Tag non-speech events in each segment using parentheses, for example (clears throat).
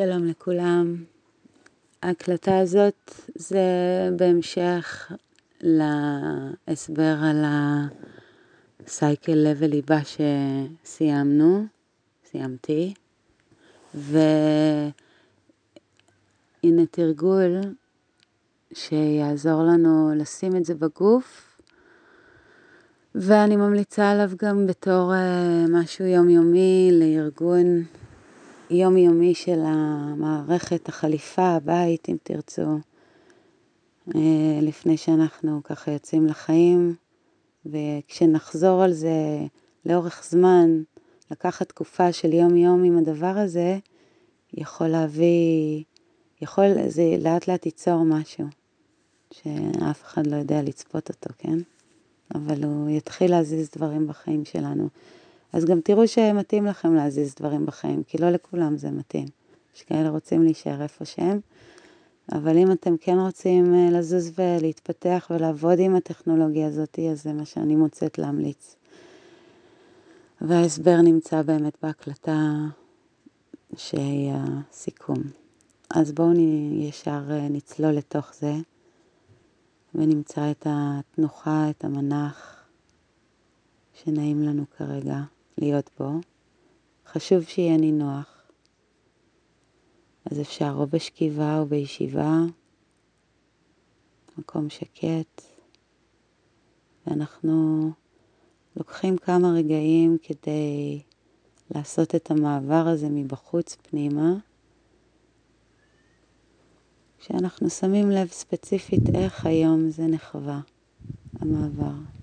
שלום לכולם. ההקלטה הזאת זה בהמשך להסבר על הסייקל לבל ליבה שסיימנו, סיימתי, והנה תרגול שיעזור לנו לשים את זה בגוף, ואני ממליצה עליו גם בתור אה, משהו יומיומי לארגון יומיומי של המערכת, החליפה, הבית, אם תרצו, אה, לפני שאנחנו ככה יוצאים לחיים, וכשנחזור על זה לאורך זמן, לקחת תקופה של יום-יום עם הדבר הזה, יכול להביא, יכול, זה לאט לאט ייצור משהו, שאף אחד לא יודע לצפות אותו, כן? אבל הוא יתחיל להזיז דברים בחיים שלנו. אז גם תראו שמתאים לכם להזיז דברים בחיים, כי לא לכולם זה מתאים. יש כאלה רוצים להישאר איפה שהם, אבל אם אתם כן רוצים אה, לזוז ולהתפתח ולעבוד עם הטכנולוגיה הזאת, אז זה מה שאני מוצאת להמליץ. וההסבר נמצא באמת בהקלטה שהיא הסיכום. אז בואו ישר אה, נצלול לתוך זה ונמצא את התנוחה, את המנח שנעים לנו כרגע. להיות בו, חשוב שיהיה נינוח. אז אפשר או בשכיבה או בישיבה, מקום שקט, ואנחנו לוקחים כמה רגעים כדי לעשות את המעבר הזה מבחוץ פנימה, כשאנחנו שמים לב ספציפית איך היום זה נחווה, המעבר.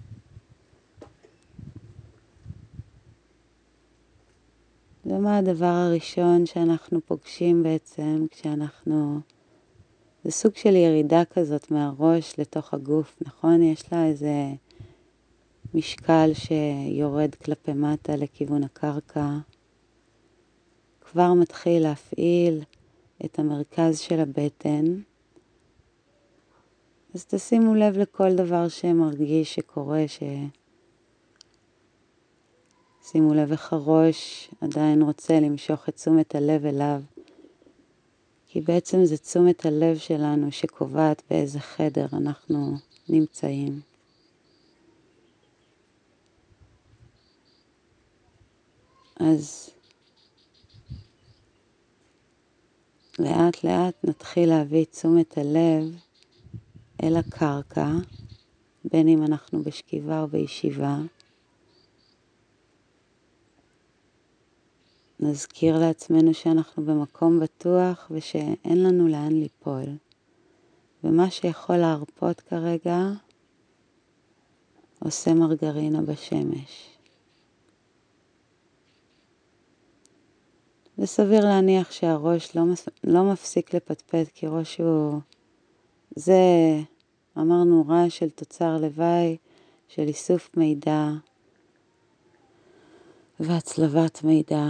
ומה הדבר הראשון שאנחנו פוגשים בעצם כשאנחנו... זה סוג של ירידה כזאת מהראש לתוך הגוף, נכון? יש לה איזה משקל שיורד כלפי מטה לכיוון הקרקע. כבר מתחיל להפעיל את המרכז של הבטן. אז תשימו לב לכל דבר שמרגיש שקורה, ש... שימו לב איך הראש עדיין רוצה למשוך את תשומת הלב אליו, כי בעצם זה תשומת הלב שלנו שקובעת באיזה חדר אנחנו נמצאים. אז לאט לאט נתחיל להביא תשומת הלב אל הקרקע, בין אם אנחנו בשכיבה או בישיבה. נזכיר לעצמנו שאנחנו במקום בטוח ושאין לנו לאן ליפול. ומה שיכול להרפות כרגע עושה מרגרינה בשמש. וסביר להניח שהראש לא, מס... לא מפסיק לפטפט כי ראש הוא... זה, אמרנו, רעש של תוצר לוואי, של איסוף מידע והצלבת מידע.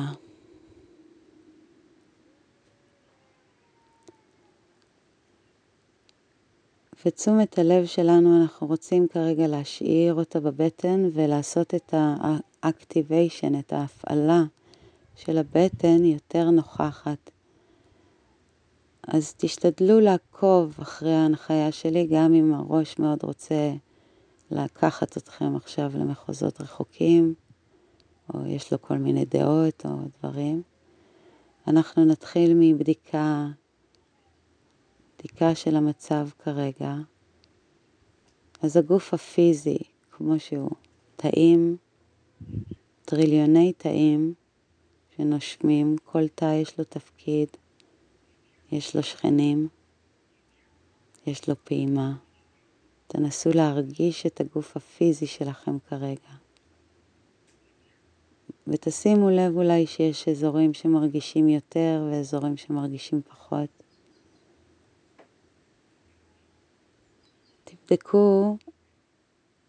ותשומת הלב שלנו, אנחנו רוצים כרגע להשאיר אותה בבטן ולעשות את ה-activation, את ההפעלה של הבטן יותר נוכחת. אז תשתדלו לעקוב אחרי ההנחיה שלי, גם אם הראש מאוד רוצה לקחת אתכם עכשיו למחוזות רחוקים, או יש לו כל מיני דעות או דברים. אנחנו נתחיל מבדיקה בדיקה של המצב כרגע, אז הגוף הפיזי, כמו שהוא, תאים, טריליוני תאים שנושמים, כל תא יש לו תפקיד, יש לו שכנים, יש לו פעימה. תנסו להרגיש את הגוף הפיזי שלכם כרגע. ותשימו לב אולי שיש אזורים שמרגישים יותר ואזורים שמרגישים פחות. תבדקו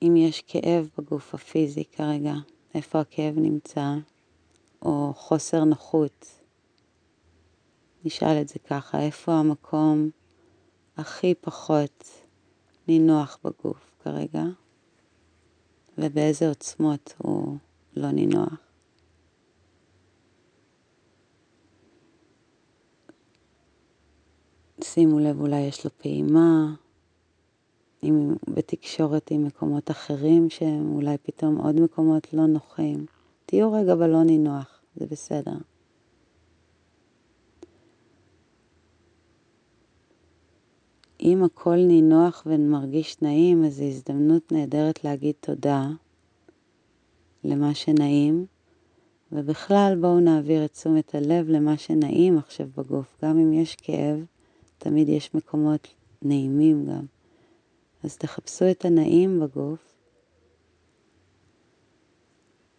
אם יש כאב בגוף הפיזי כרגע, איפה הכאב נמצא, או חוסר נוחות. נשאל את זה ככה, איפה המקום הכי פחות נינוח בגוף כרגע, ובאיזה עוצמות הוא לא נינוח. שימו לב, אולי יש לו פעימה, אם בתקשורת עם מקומות אחרים שהם אולי פתאום עוד מקומות לא נוחים. תהיו רגע בלא נינוח, זה בסדר. אם הכל נינוח ומרגיש נעים, אז זו הזדמנות נהדרת להגיד תודה למה שנעים, ובכלל בואו נעביר את תשומת הלב למה שנעים עכשיו בגוף. גם אם יש כאב, תמיד יש מקומות נעימים גם. אז תחפשו את הנעים בגוף.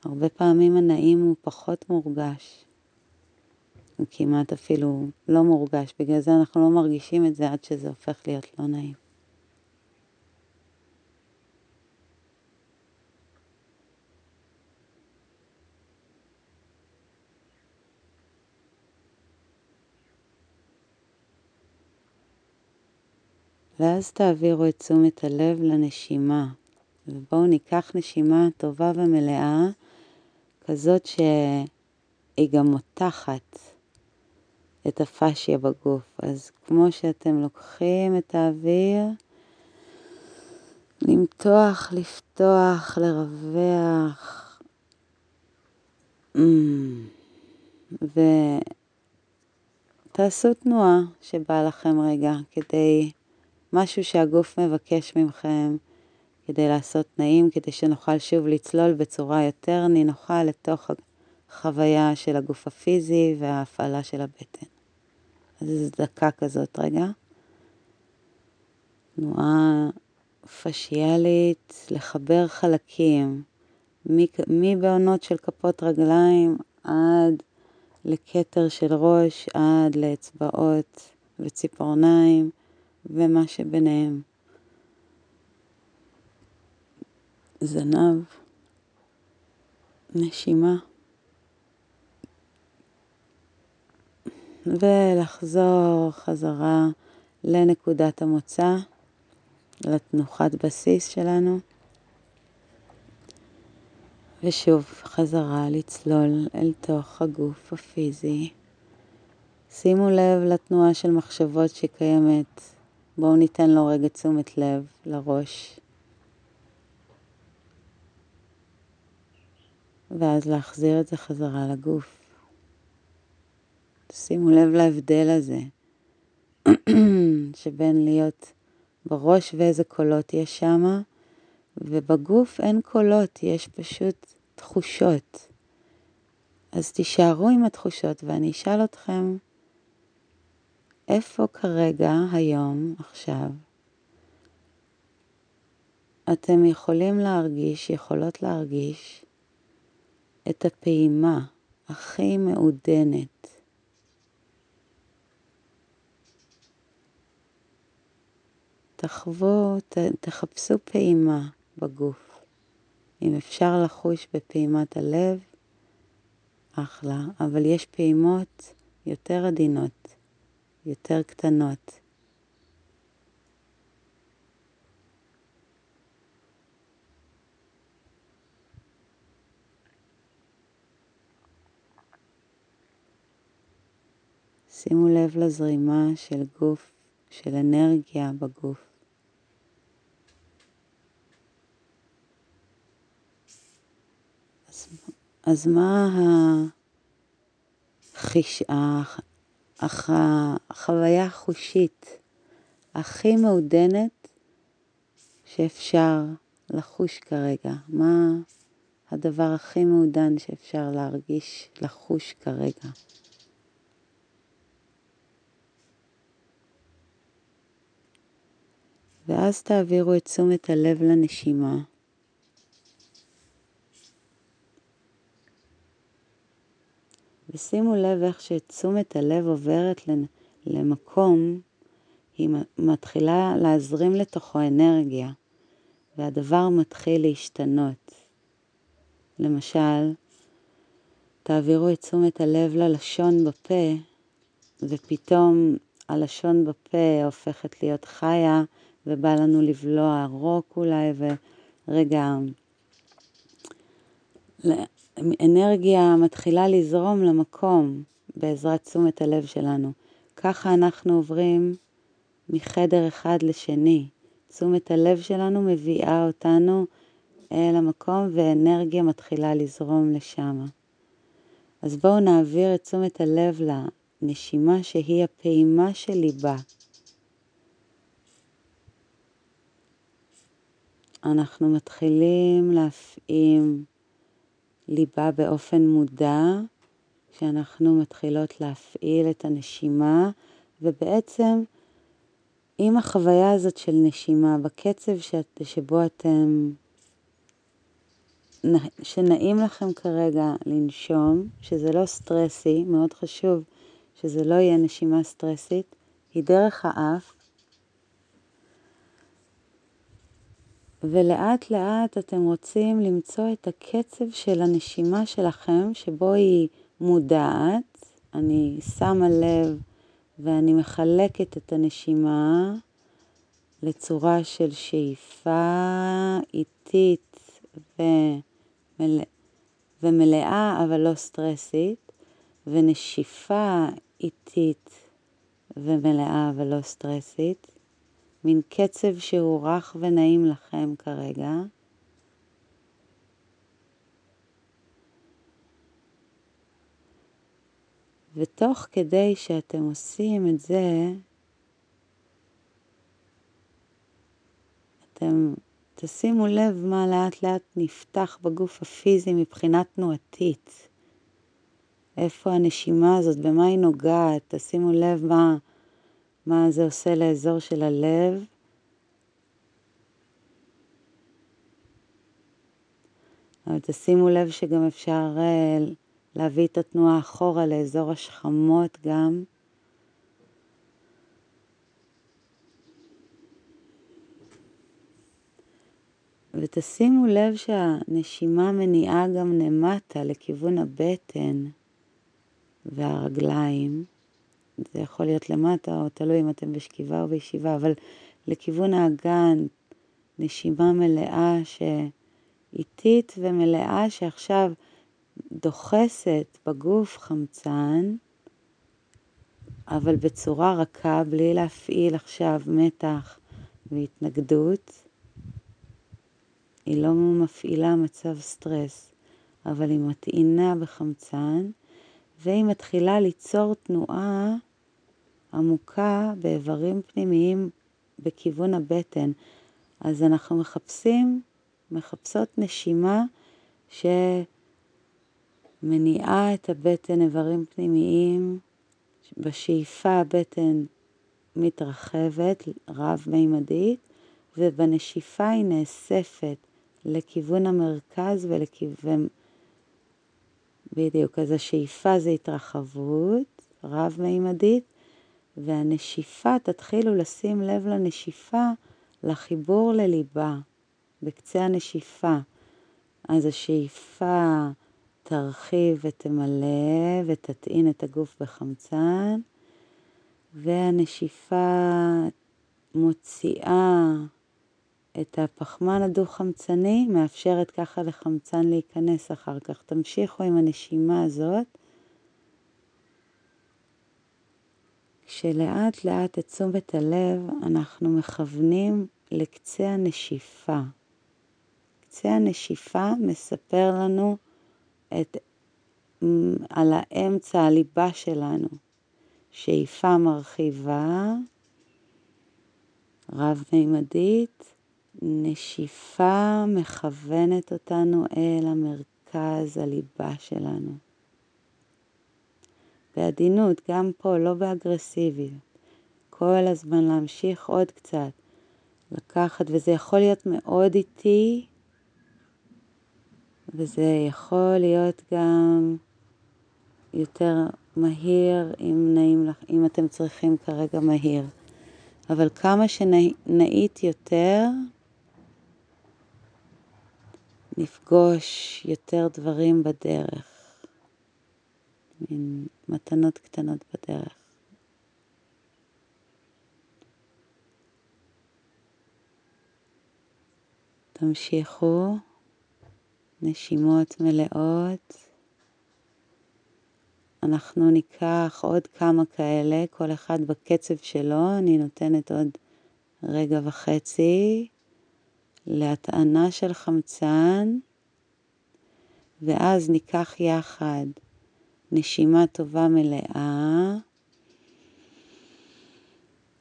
הרבה פעמים הנעים הוא פחות מורגש. הוא כמעט אפילו לא מורגש, בגלל זה אנחנו לא מרגישים את זה עד שזה הופך להיות לא נעים. ואז תעבירו את תשומת הלב לנשימה, ובואו ניקח נשימה טובה ומלאה, כזאת שהיא גם מותחת את הפשיה בגוף. אז כמו שאתם לוקחים את האוויר, למתוח, לפתוח, לרווח. Mm. ותעשו תנועה שבא לכם רגע כדי משהו שהגוף מבקש מכם כדי לעשות תנאים, כדי שנוכל שוב לצלול בצורה יותר נינוחה לתוך החוויה של הגוף הפיזי וההפעלה של הבטן. אז איזו דקה כזאת רגע. תנועה פשיאלית, לחבר חלקים, מבעונות של כפות רגליים עד לכתר של ראש, עד לאצבעות וציפורניים. ומה שביניהם. זנב, נשימה, ולחזור חזרה לנקודת המוצא, לתנוחת בסיס שלנו, ושוב חזרה לצלול אל תוך הגוף הפיזי. שימו לב לתנועה של מחשבות שקיימת בואו ניתן לו רגע תשומת לב לראש. ואז להחזיר את זה חזרה לגוף. שימו לב להבדל הזה (clears throat) שבין להיות בראש ואיזה קולות יש שם, ובגוף אין קולות, יש פשוט תחושות. אז תישארו עם התחושות ואני אשאל אתכם, איפה כרגע, היום, עכשיו, אתם יכולים להרגיש, יכולות להרגיש, את הפעימה הכי מעודנת. תחוו, ת, תחפשו פעימה בגוף. אם אפשר לחוש בפעימת הלב, אחלה, אבל יש פעימות יותר עדינות. יותר קטנות. שימו לב לזרימה של גוף, של אנרגיה בגוף. אז, אז מה החיש... אך החוויה החושית הכי מעודנת שאפשר לחוש כרגע. מה הדבר הכי מעודן שאפשר להרגיש, לחוש כרגע. ואז תעבירו את תשומת הלב לנשימה. ושימו לב איך שתשומת הלב עוברת למקום, היא מתחילה להזרים לתוכו אנרגיה, והדבר מתחיל להשתנות. למשל, תעבירו את תשומת הלב ללשון בפה, ופתאום הלשון בפה הופכת להיות חיה, ובא לנו לבלוע רוק אולי, ורגע אנרגיה מתחילה לזרום למקום בעזרת תשומת הלב שלנו. ככה אנחנו עוברים מחדר אחד לשני. תשומת הלב שלנו מביאה אותנו אל המקום ואנרגיה מתחילה לזרום לשם. אז בואו נעביר את תשומת הלב לנשימה שהיא הפעימה של ליבה. אנחנו מתחילים להפעים ליבה באופן מודע, כשאנחנו מתחילות להפעיל את הנשימה, ובעצם עם החוויה הזאת של נשימה, בקצב שאת, שבו אתם, שנעים לכם כרגע לנשום, שזה לא סטרסי, מאוד חשוב שזה לא יהיה נשימה סטרסית, היא דרך האף, ולאט לאט אתם רוצים למצוא את הקצב של הנשימה שלכם, שבו היא מודעת, אני שמה לב ואני מחלקת את הנשימה לצורה של שאיפה איטית ומלא, ומלאה אבל לא סטרסית, ונשיפה איטית ומלאה אבל לא סטרסית. מין קצב שהוא רך ונעים לכם כרגע. ותוך כדי שאתם עושים את זה, אתם תשימו לב מה לאט לאט נפתח בגוף הפיזי מבחינה תנועתית. איפה הנשימה הזאת, במה היא נוגעת, תשימו לב מה, מה זה עושה לאזור של הלב. אבל תשימו לב שגם אפשר אה, להביא את התנועה אחורה לאזור השכמות גם. ותשימו לב שהנשימה מניעה גם למטה לכיוון הבטן והרגליים. זה יכול להיות למטה, או תלוי אם אתם בשכיבה או בישיבה, אבל לכיוון האגן, נשימה מלאה שאיטית ומלאה שעכשיו דוחסת בגוף חמצן, אבל בצורה רכה, בלי להפעיל עכשיו מתח והתנגדות. היא לא מפעילה מצב סטרס, אבל היא מטעינה בחמצן, והיא מתחילה ליצור תנועה עמוקה באיברים פנימיים בכיוון הבטן. אז אנחנו מחפשים, מחפשות נשימה שמניעה את הבטן, איברים פנימיים. בשאיפה הבטן מתרחבת, רב-מימדית, ובנשיפה היא נאספת לכיוון המרכז ולכיוון... בדיוק, אז השאיפה זה התרחבות רב-מימדית, והנשיפה, תתחילו לשים לב לנשיפה, לחיבור לליבה, בקצה הנשיפה. אז השאיפה תרחיב ותמלא ותטעין את הגוף בחמצן, והנשיפה מוציאה את הפחמן הדו-חמצני, מאפשרת ככה לחמצן להיכנס אחר כך. תמשיכו עם הנשימה הזאת. כשלאט לאט את תשומת הלב אנחנו מכוונים לקצה הנשיפה. קצה הנשיפה מספר לנו את, על האמצע, הליבה שלנו. שאיפה מרחיבה, רב-מימדית, נשיפה מכוונת אותנו אל המרכז, הליבה שלנו. בעדינות, גם פה, לא באגרסיביות. כל הזמן להמשיך עוד קצת, לקחת, וזה יכול להיות מאוד איטי, וזה יכול להיות גם יותר מהיר, אם נעים לך, אם אתם צריכים כרגע מהיר. אבל כמה שנאית יותר, נפגוש יותר דברים בדרך. מין מתנות קטנות בדרך. תמשיכו, נשימות מלאות. אנחנו ניקח עוד כמה כאלה, כל אחד בקצב שלו, אני נותנת עוד רגע וחצי להטענה של חמצן, ואז ניקח יחד נשימה טובה מלאה,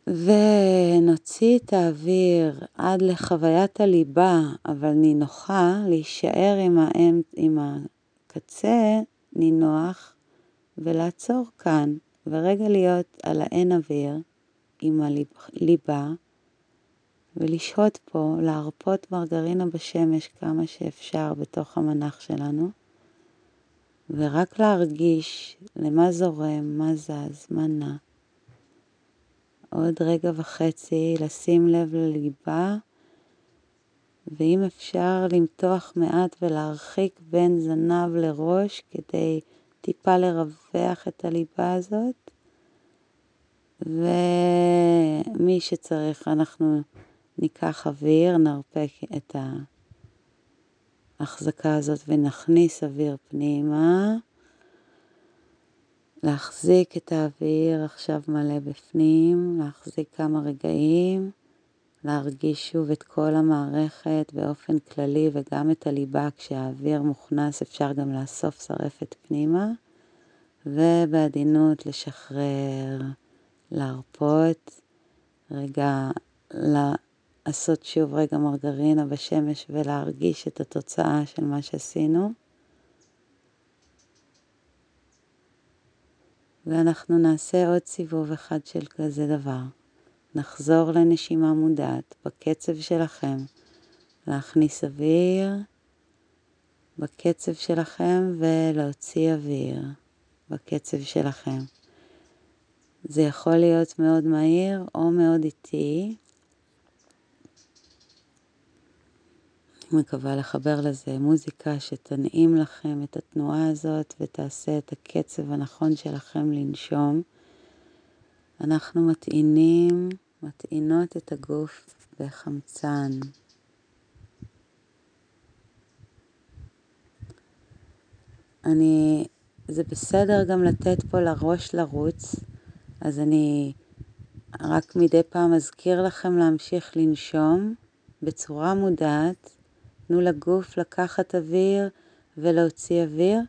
ונוציא את האוויר עד לחוויית הליבה, אבל נינוחה, להישאר עם, האם, עם הקצה נינוח, ולעצור כאן, ורגע להיות על האין אוויר עם הליבה, ולשהות פה, להרפות מרגרינה בשמש כמה שאפשר בתוך המנח שלנו, ורק להרגיש למה זורם, מה זז, מה נע. עוד רגע וחצי לשים לב לליבה, ואם אפשר למתוח מעט ולהרחיק בין זנב לראש כדי טיפה לרווח את הליבה הזאת. ומי שצריך, אנחנו ניקח אוויר, נרפק את ההחזקה הזאת ונכניס אוויר פנימה. להחזיק את האוויר עכשיו מלא בפנים, להחזיק כמה רגעים, להרגיש שוב את כל המערכת באופן כללי וגם את הליבה, כשהאוויר מוכנס אפשר גם לאסוף שרפת פנימה, ובעדינות לשחרר, להרפות, רגע לעשות שוב רגע מרגרינה בשמש ולהרגיש את התוצאה של מה שעשינו. ואנחנו נעשה עוד סיבוב אחד של כזה דבר. נחזור לנשימה מודעת בקצב שלכם, להכניס אוויר בקצב שלכם ולהוציא אוויר בקצב שלכם. זה יכול להיות מאוד מהיר או מאוד איטי. מקווה לחבר לזה מוזיקה שתנעים לכם את התנועה הזאת ותעשה את הקצב הנכון שלכם לנשום. אנחנו מטעינים, מטעינות את הגוף בחמצן. אני, זה בסדר גם לתת פה לראש לרוץ, אז אני רק מדי פעם אזכיר לכם להמשיך לנשום בצורה מודעת. תנו לגוף לקחת אוויר ולהוציא אוויר,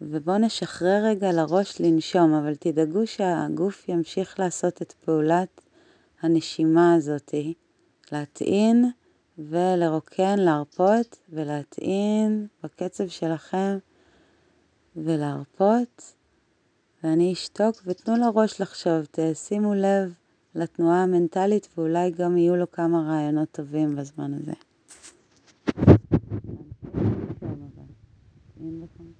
ובואו נשחרר רגע לראש לנשום, אבל תדאגו שהגוף ימשיך לעשות את פעולת הנשימה הזאתי, להטעין ולרוקן, להרפות ולהטעין בקצב שלכם ולהרפות. ואני אשתוק ותנו לראש לחשוב, תשימו לב לתנועה המנטלית ואולי גם יהיו לו כמה רעיונות טובים בזמן הזה. mean, look on.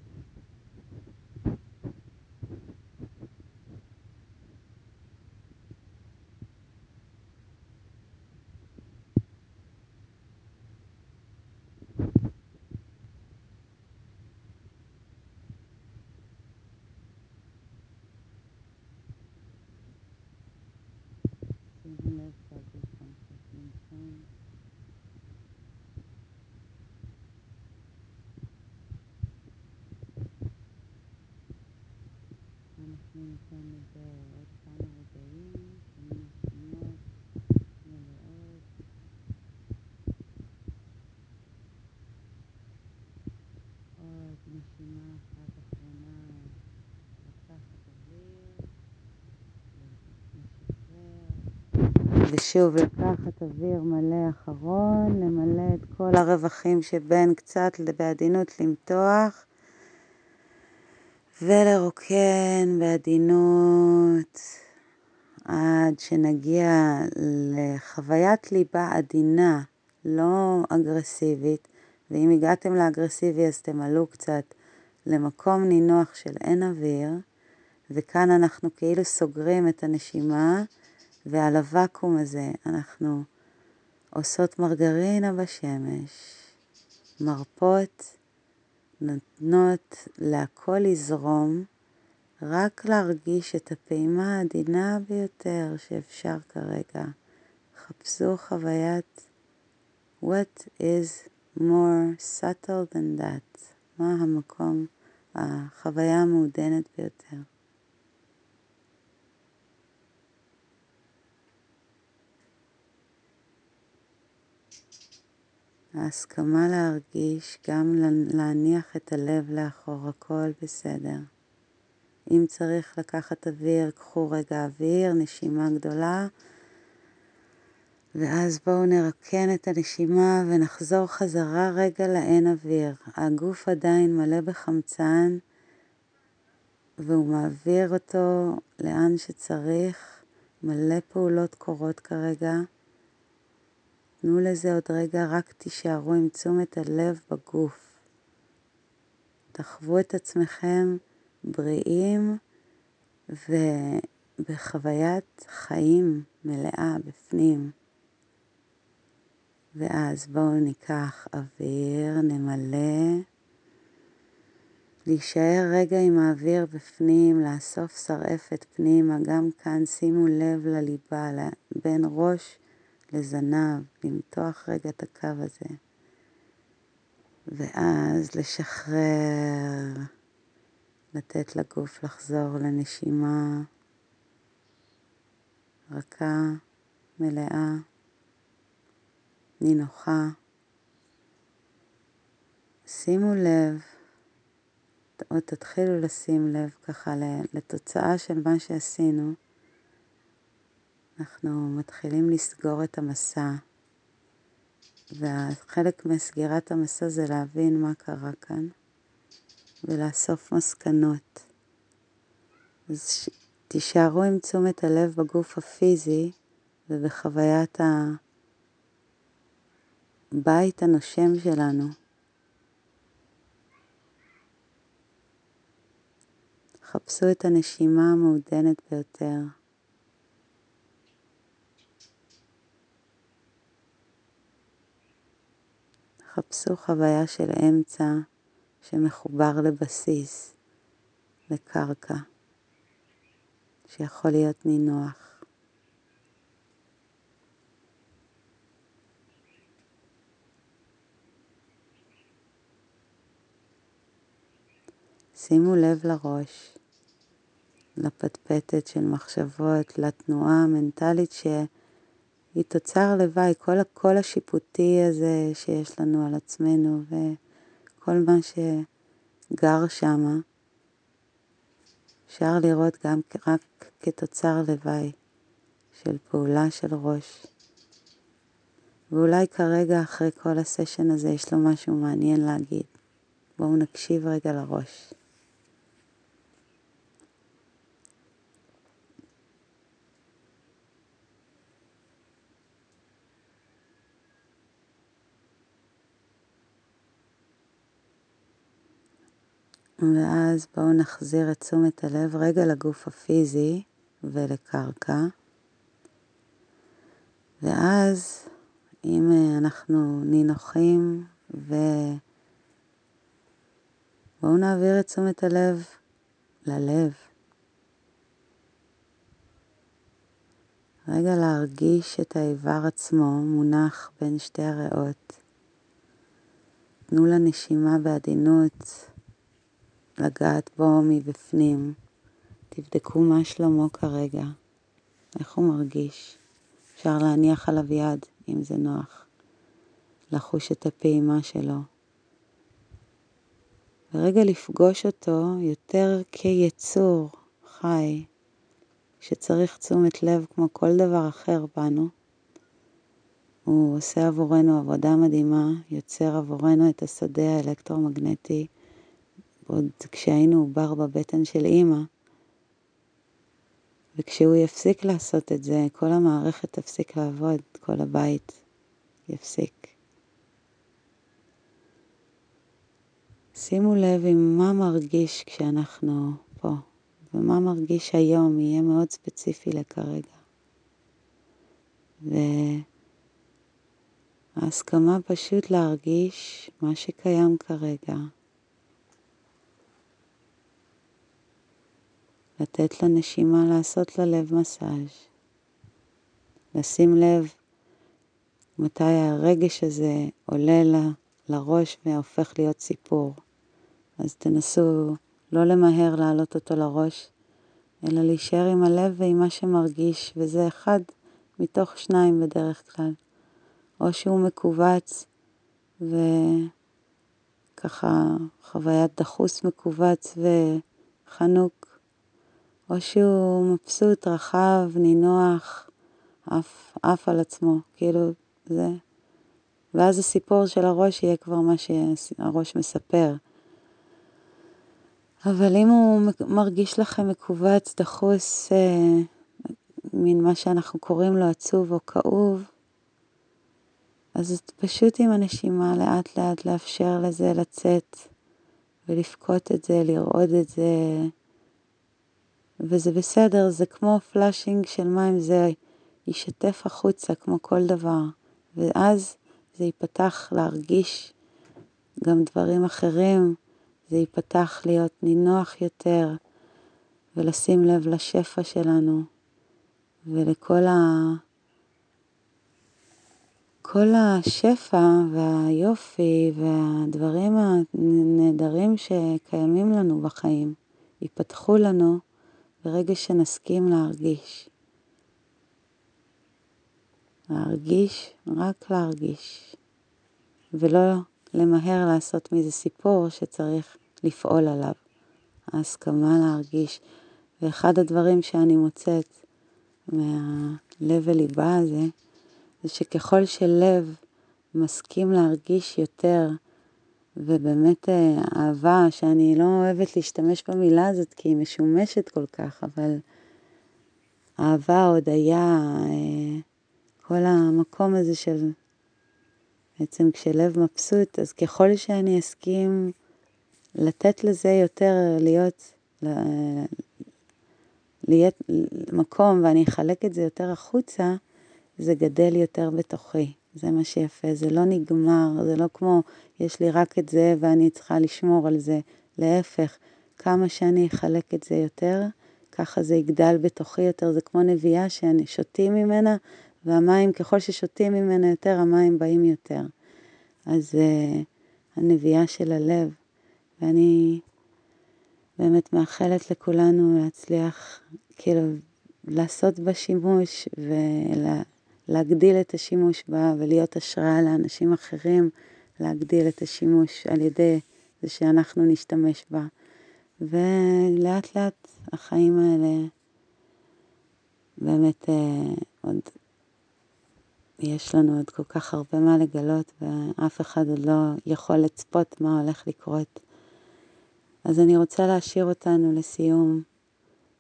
ושוב לקחת אוויר מלא אחרון, למלא את כל הרווחים שבין קצת בעדינות למתוח ולרוקן בעדינות עד שנגיע לחוויית ליבה עדינה, לא אגרסיבית, ואם הגעתם לאגרסיבי אז תמלאו קצת למקום נינוח של אין אוויר, וכאן אנחנו כאילו סוגרים את הנשימה, ועל הוואקום הזה אנחנו עושות מרגרינה בשמש, מרפות, נותנות להכל לזרום, רק להרגיש את הפעימה העדינה ביותר שאפשר כרגע. חפשו חוויית What is more subtle than that? מה המקום החוויה המעודנת ביותר. ההסכמה להרגיש, גם להניח את הלב לאחור, הכל בסדר. אם צריך לקחת אוויר, קחו רגע אוויר, נשימה גדולה, ואז בואו נרקן את הנשימה ונחזור חזרה רגע לאין אוויר. הגוף עדיין מלא בחמצן, והוא מעביר אותו לאן שצריך. מלא פעולות קורות כרגע. תנו לזה עוד רגע, רק תישארו עם תשומת הלב בגוף. תחוו את עצמכם בריאים ובחוויית חיים מלאה בפנים. ואז בואו ניקח אוויר, נמלא. להישאר רגע עם האוויר בפנים, לאסוף שרעפת פנימה, גם כאן שימו לב לליבה, בין ראש לזנב, למתוח רגע את הקו הזה. ואז לשחרר, לתת לגוף לחזור לנשימה רכה, מלאה, נינוחה. שימו לב, או תתחילו לשים לב ככה לתוצאה של מה שעשינו. אנחנו מתחילים לסגור את המסע, וחלק מסגירת המסע זה להבין מה קרה כאן ולאסוף מסקנות. אז תישארו עם תשומת הלב בגוף הפיזי ובחוויית הבית הנושם שלנו. חפשו את הנשימה המעודנת ביותר. חפשו חוויה של אמצע שמחובר לבסיס, לקרקע, שיכול להיות נינוח. שימו לב לראש, לפטפטת של מחשבות, לתנועה המנטלית ש... היא תוצר לוואי, כל הקול השיפוטי הזה שיש לנו על עצמנו וכל מה שגר שמה, אפשר לראות גם רק כתוצר לוואי של פעולה של ראש. ואולי כרגע אחרי כל הסשן הזה יש לו משהו מעניין להגיד. בואו נקשיב רגע לראש. ואז בואו נחזיר את תשומת הלב רגע לגוף הפיזי ולקרקע. ואז אם אה, אנחנו נינוחים ובואו נעביר את תשומת הלב ללב. רגע להרגיש את האיבר עצמו מונח בין שתי הריאות. תנו לנשימה בעדינות לגעת בו מבפנים. תבדקו מה שלמה כרגע, איך הוא מרגיש. אפשר להניח עליו יד, אם זה נוח. לחוש את הפעימה שלו. ורגע לפגוש אותו יותר כיצור חי, שצריך תשומת לב כמו כל דבר אחר בנו. הוא עושה עבורנו עבודה מדהימה, יוצר עבורנו את השדה האלקטרומגנטי עוד כשהיינו עובר בבטן של אימא. וכשהוא יפסיק לעשות את זה, כל המערכת תפסיק לעבוד, כל הבית יפסיק. שימו לב עם מה מרגיש כשאנחנו פה, ומה מרגיש היום יהיה מאוד ספציפי לכרגע. וההסכמה פשוט להרגיש מה שקיים כרגע. לתת לנשימה לעשות ללב מסאז', לשים לב מתי הרגש הזה עולה ל, לראש והופך להיות סיפור. אז תנסו לא למהר להעלות אותו לראש, אלא להישאר עם הלב ועם מה שמרגיש, וזה אחד מתוך שניים בדרך כלל. או שהוא מכווץ, וככה חוויית דחוס מכווץ וחנוק, או שהוא מבסוט, רחב, נינוח, עף, על עצמו, כאילו זה. ואז הסיפור של הראש יהיה כבר מה שהראש מספר. אבל אם הוא מרגיש לכם מכווץ, דחוס, אה, מין מה שאנחנו קוראים לו עצוב או כאוב, אז פשוט עם הנשימה לאט לאט לאפשר לזה לצאת ולבכות את זה, לרעוד את זה, וזה בסדר, זה כמו פלאשינג של מים, זה יישטף החוצה כמו כל דבר, ואז זה ייפתח להרגיש גם דברים אחרים, זה ייפתח להיות נינוח יותר, ולשים לב לשפע שלנו, ולכל ה... כל השפע והיופי והדברים הנהדרים שקיימים לנו בחיים ייפתחו לנו ברגע שנסכים להרגיש. להרגיש, רק להרגיש, ולא למהר לעשות מזה סיפור שצריך לפעול עליו. ההסכמה להרגיש. ואחד הדברים שאני מוצאת מהלב וליבה הזה, זה שככל שלב מסכים להרגיש יותר, ובאמת אה, אהבה, שאני לא אוהבת להשתמש במילה הזאת כי היא משומשת כל כך, אבל אהבה, הודיה, אה, כל המקום הזה של בעצם כשלב מבסוט, אז ככל שאני אסכים לתת לזה יותר להיות, להיות מקום ואני אחלק את זה יותר החוצה, זה גדל יותר בתוכי. זה מה שיפה, זה לא נגמר, זה לא כמו יש לי רק את זה ואני צריכה לשמור על זה. להפך, כמה שאני אחלק את זה יותר, ככה זה יגדל בתוכי יותר, זה כמו נביאה שותים ממנה, והמים, ככל ששותים ממנה יותר, המים באים יותר. אז uh, הנביאה של הלב, ואני באמת מאחלת לכולנו להצליח, כאילו, לעשות בה שימוש ולהגדיל את השימוש בה ולהיות השראה לאנשים אחרים, להגדיל את השימוש על ידי זה שאנחנו נשתמש בה. ולאט לאט החיים האלה באמת אה, עוד יש לנו עוד כל כך הרבה מה לגלות, ואף אחד עוד לא יכול לצפות מה הולך לקרות. אז אני רוצה להשאיר אותנו לסיום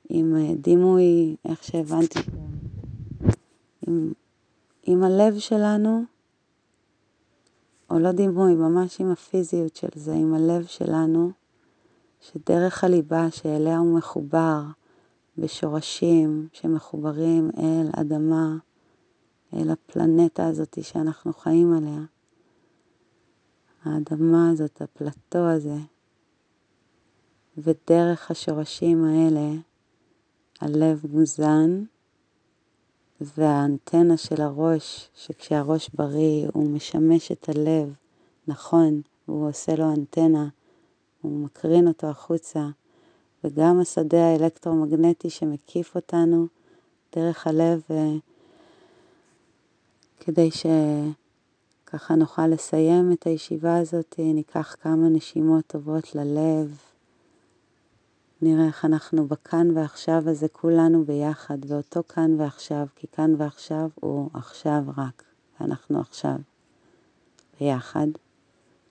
עם אה, דימוי, איך שהבנתי, עם, עם הלב שלנו, או לא דימוי, ממש עם הפיזיות של זה, עם הלב שלנו, שדרך הליבה שאליה הוא מחובר, בשורשים שמחוברים אל אדמה, אל הפלנטה הזאת שאנחנו חיים עליה. האדמה הזאת, הפלטו הזה, ודרך השורשים האלה הלב מוזן, והאנטנה של הראש, שכשהראש בריא הוא משמש את הלב, נכון, הוא עושה לו אנטנה, הוא מקרין אותו החוצה, וגם השדה האלקטרומגנטי שמקיף אותנו דרך הלב כדי שככה נוכל לסיים את הישיבה הזאת, ניקח כמה נשימות טובות ללב. נראה איך אנחנו בכאן ועכשיו הזה כולנו ביחד, ואותו כאן ועכשיו, כי כאן ועכשיו הוא עכשיו רק, ואנחנו עכשיו ביחד.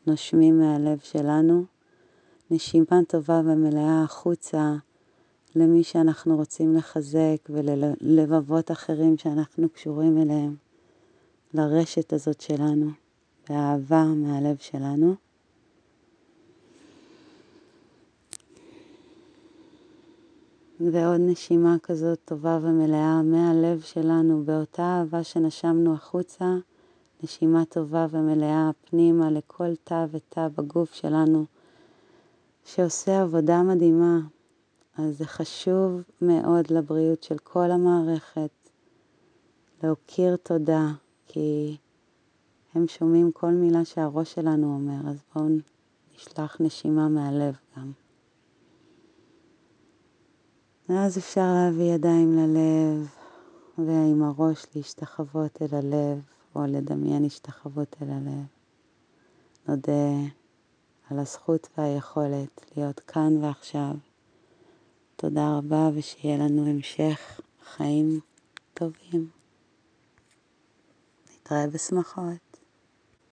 נושמים מהלב שלנו, נשימה טובה ומלאה החוצה למי שאנחנו רוצים לחזק וללבבות אחרים שאנחנו קשורים אליהם. לרשת הזאת שלנו, באהבה מהלב שלנו. ועוד נשימה כזאת טובה ומלאה מהלב שלנו, באותה אהבה שנשמנו החוצה, נשימה טובה ומלאה פנימה לכל תא ותא בגוף שלנו, שעושה עבודה מדהימה. אז זה חשוב מאוד לבריאות של כל המערכת, להכיר תודה, כי הם שומעים כל מילה שהראש שלנו אומר, אז בואו נשלח נשימה מהלב גם. ואז אפשר להביא ידיים ללב, ועם הראש להשתחוות אל הלב, או לדמיין השתחוות אל הלב. נודה על הזכות והיכולת להיות כאן ועכשיו. תודה רבה ושיהיה לנו המשך חיים טובים. נתראה בשמחות.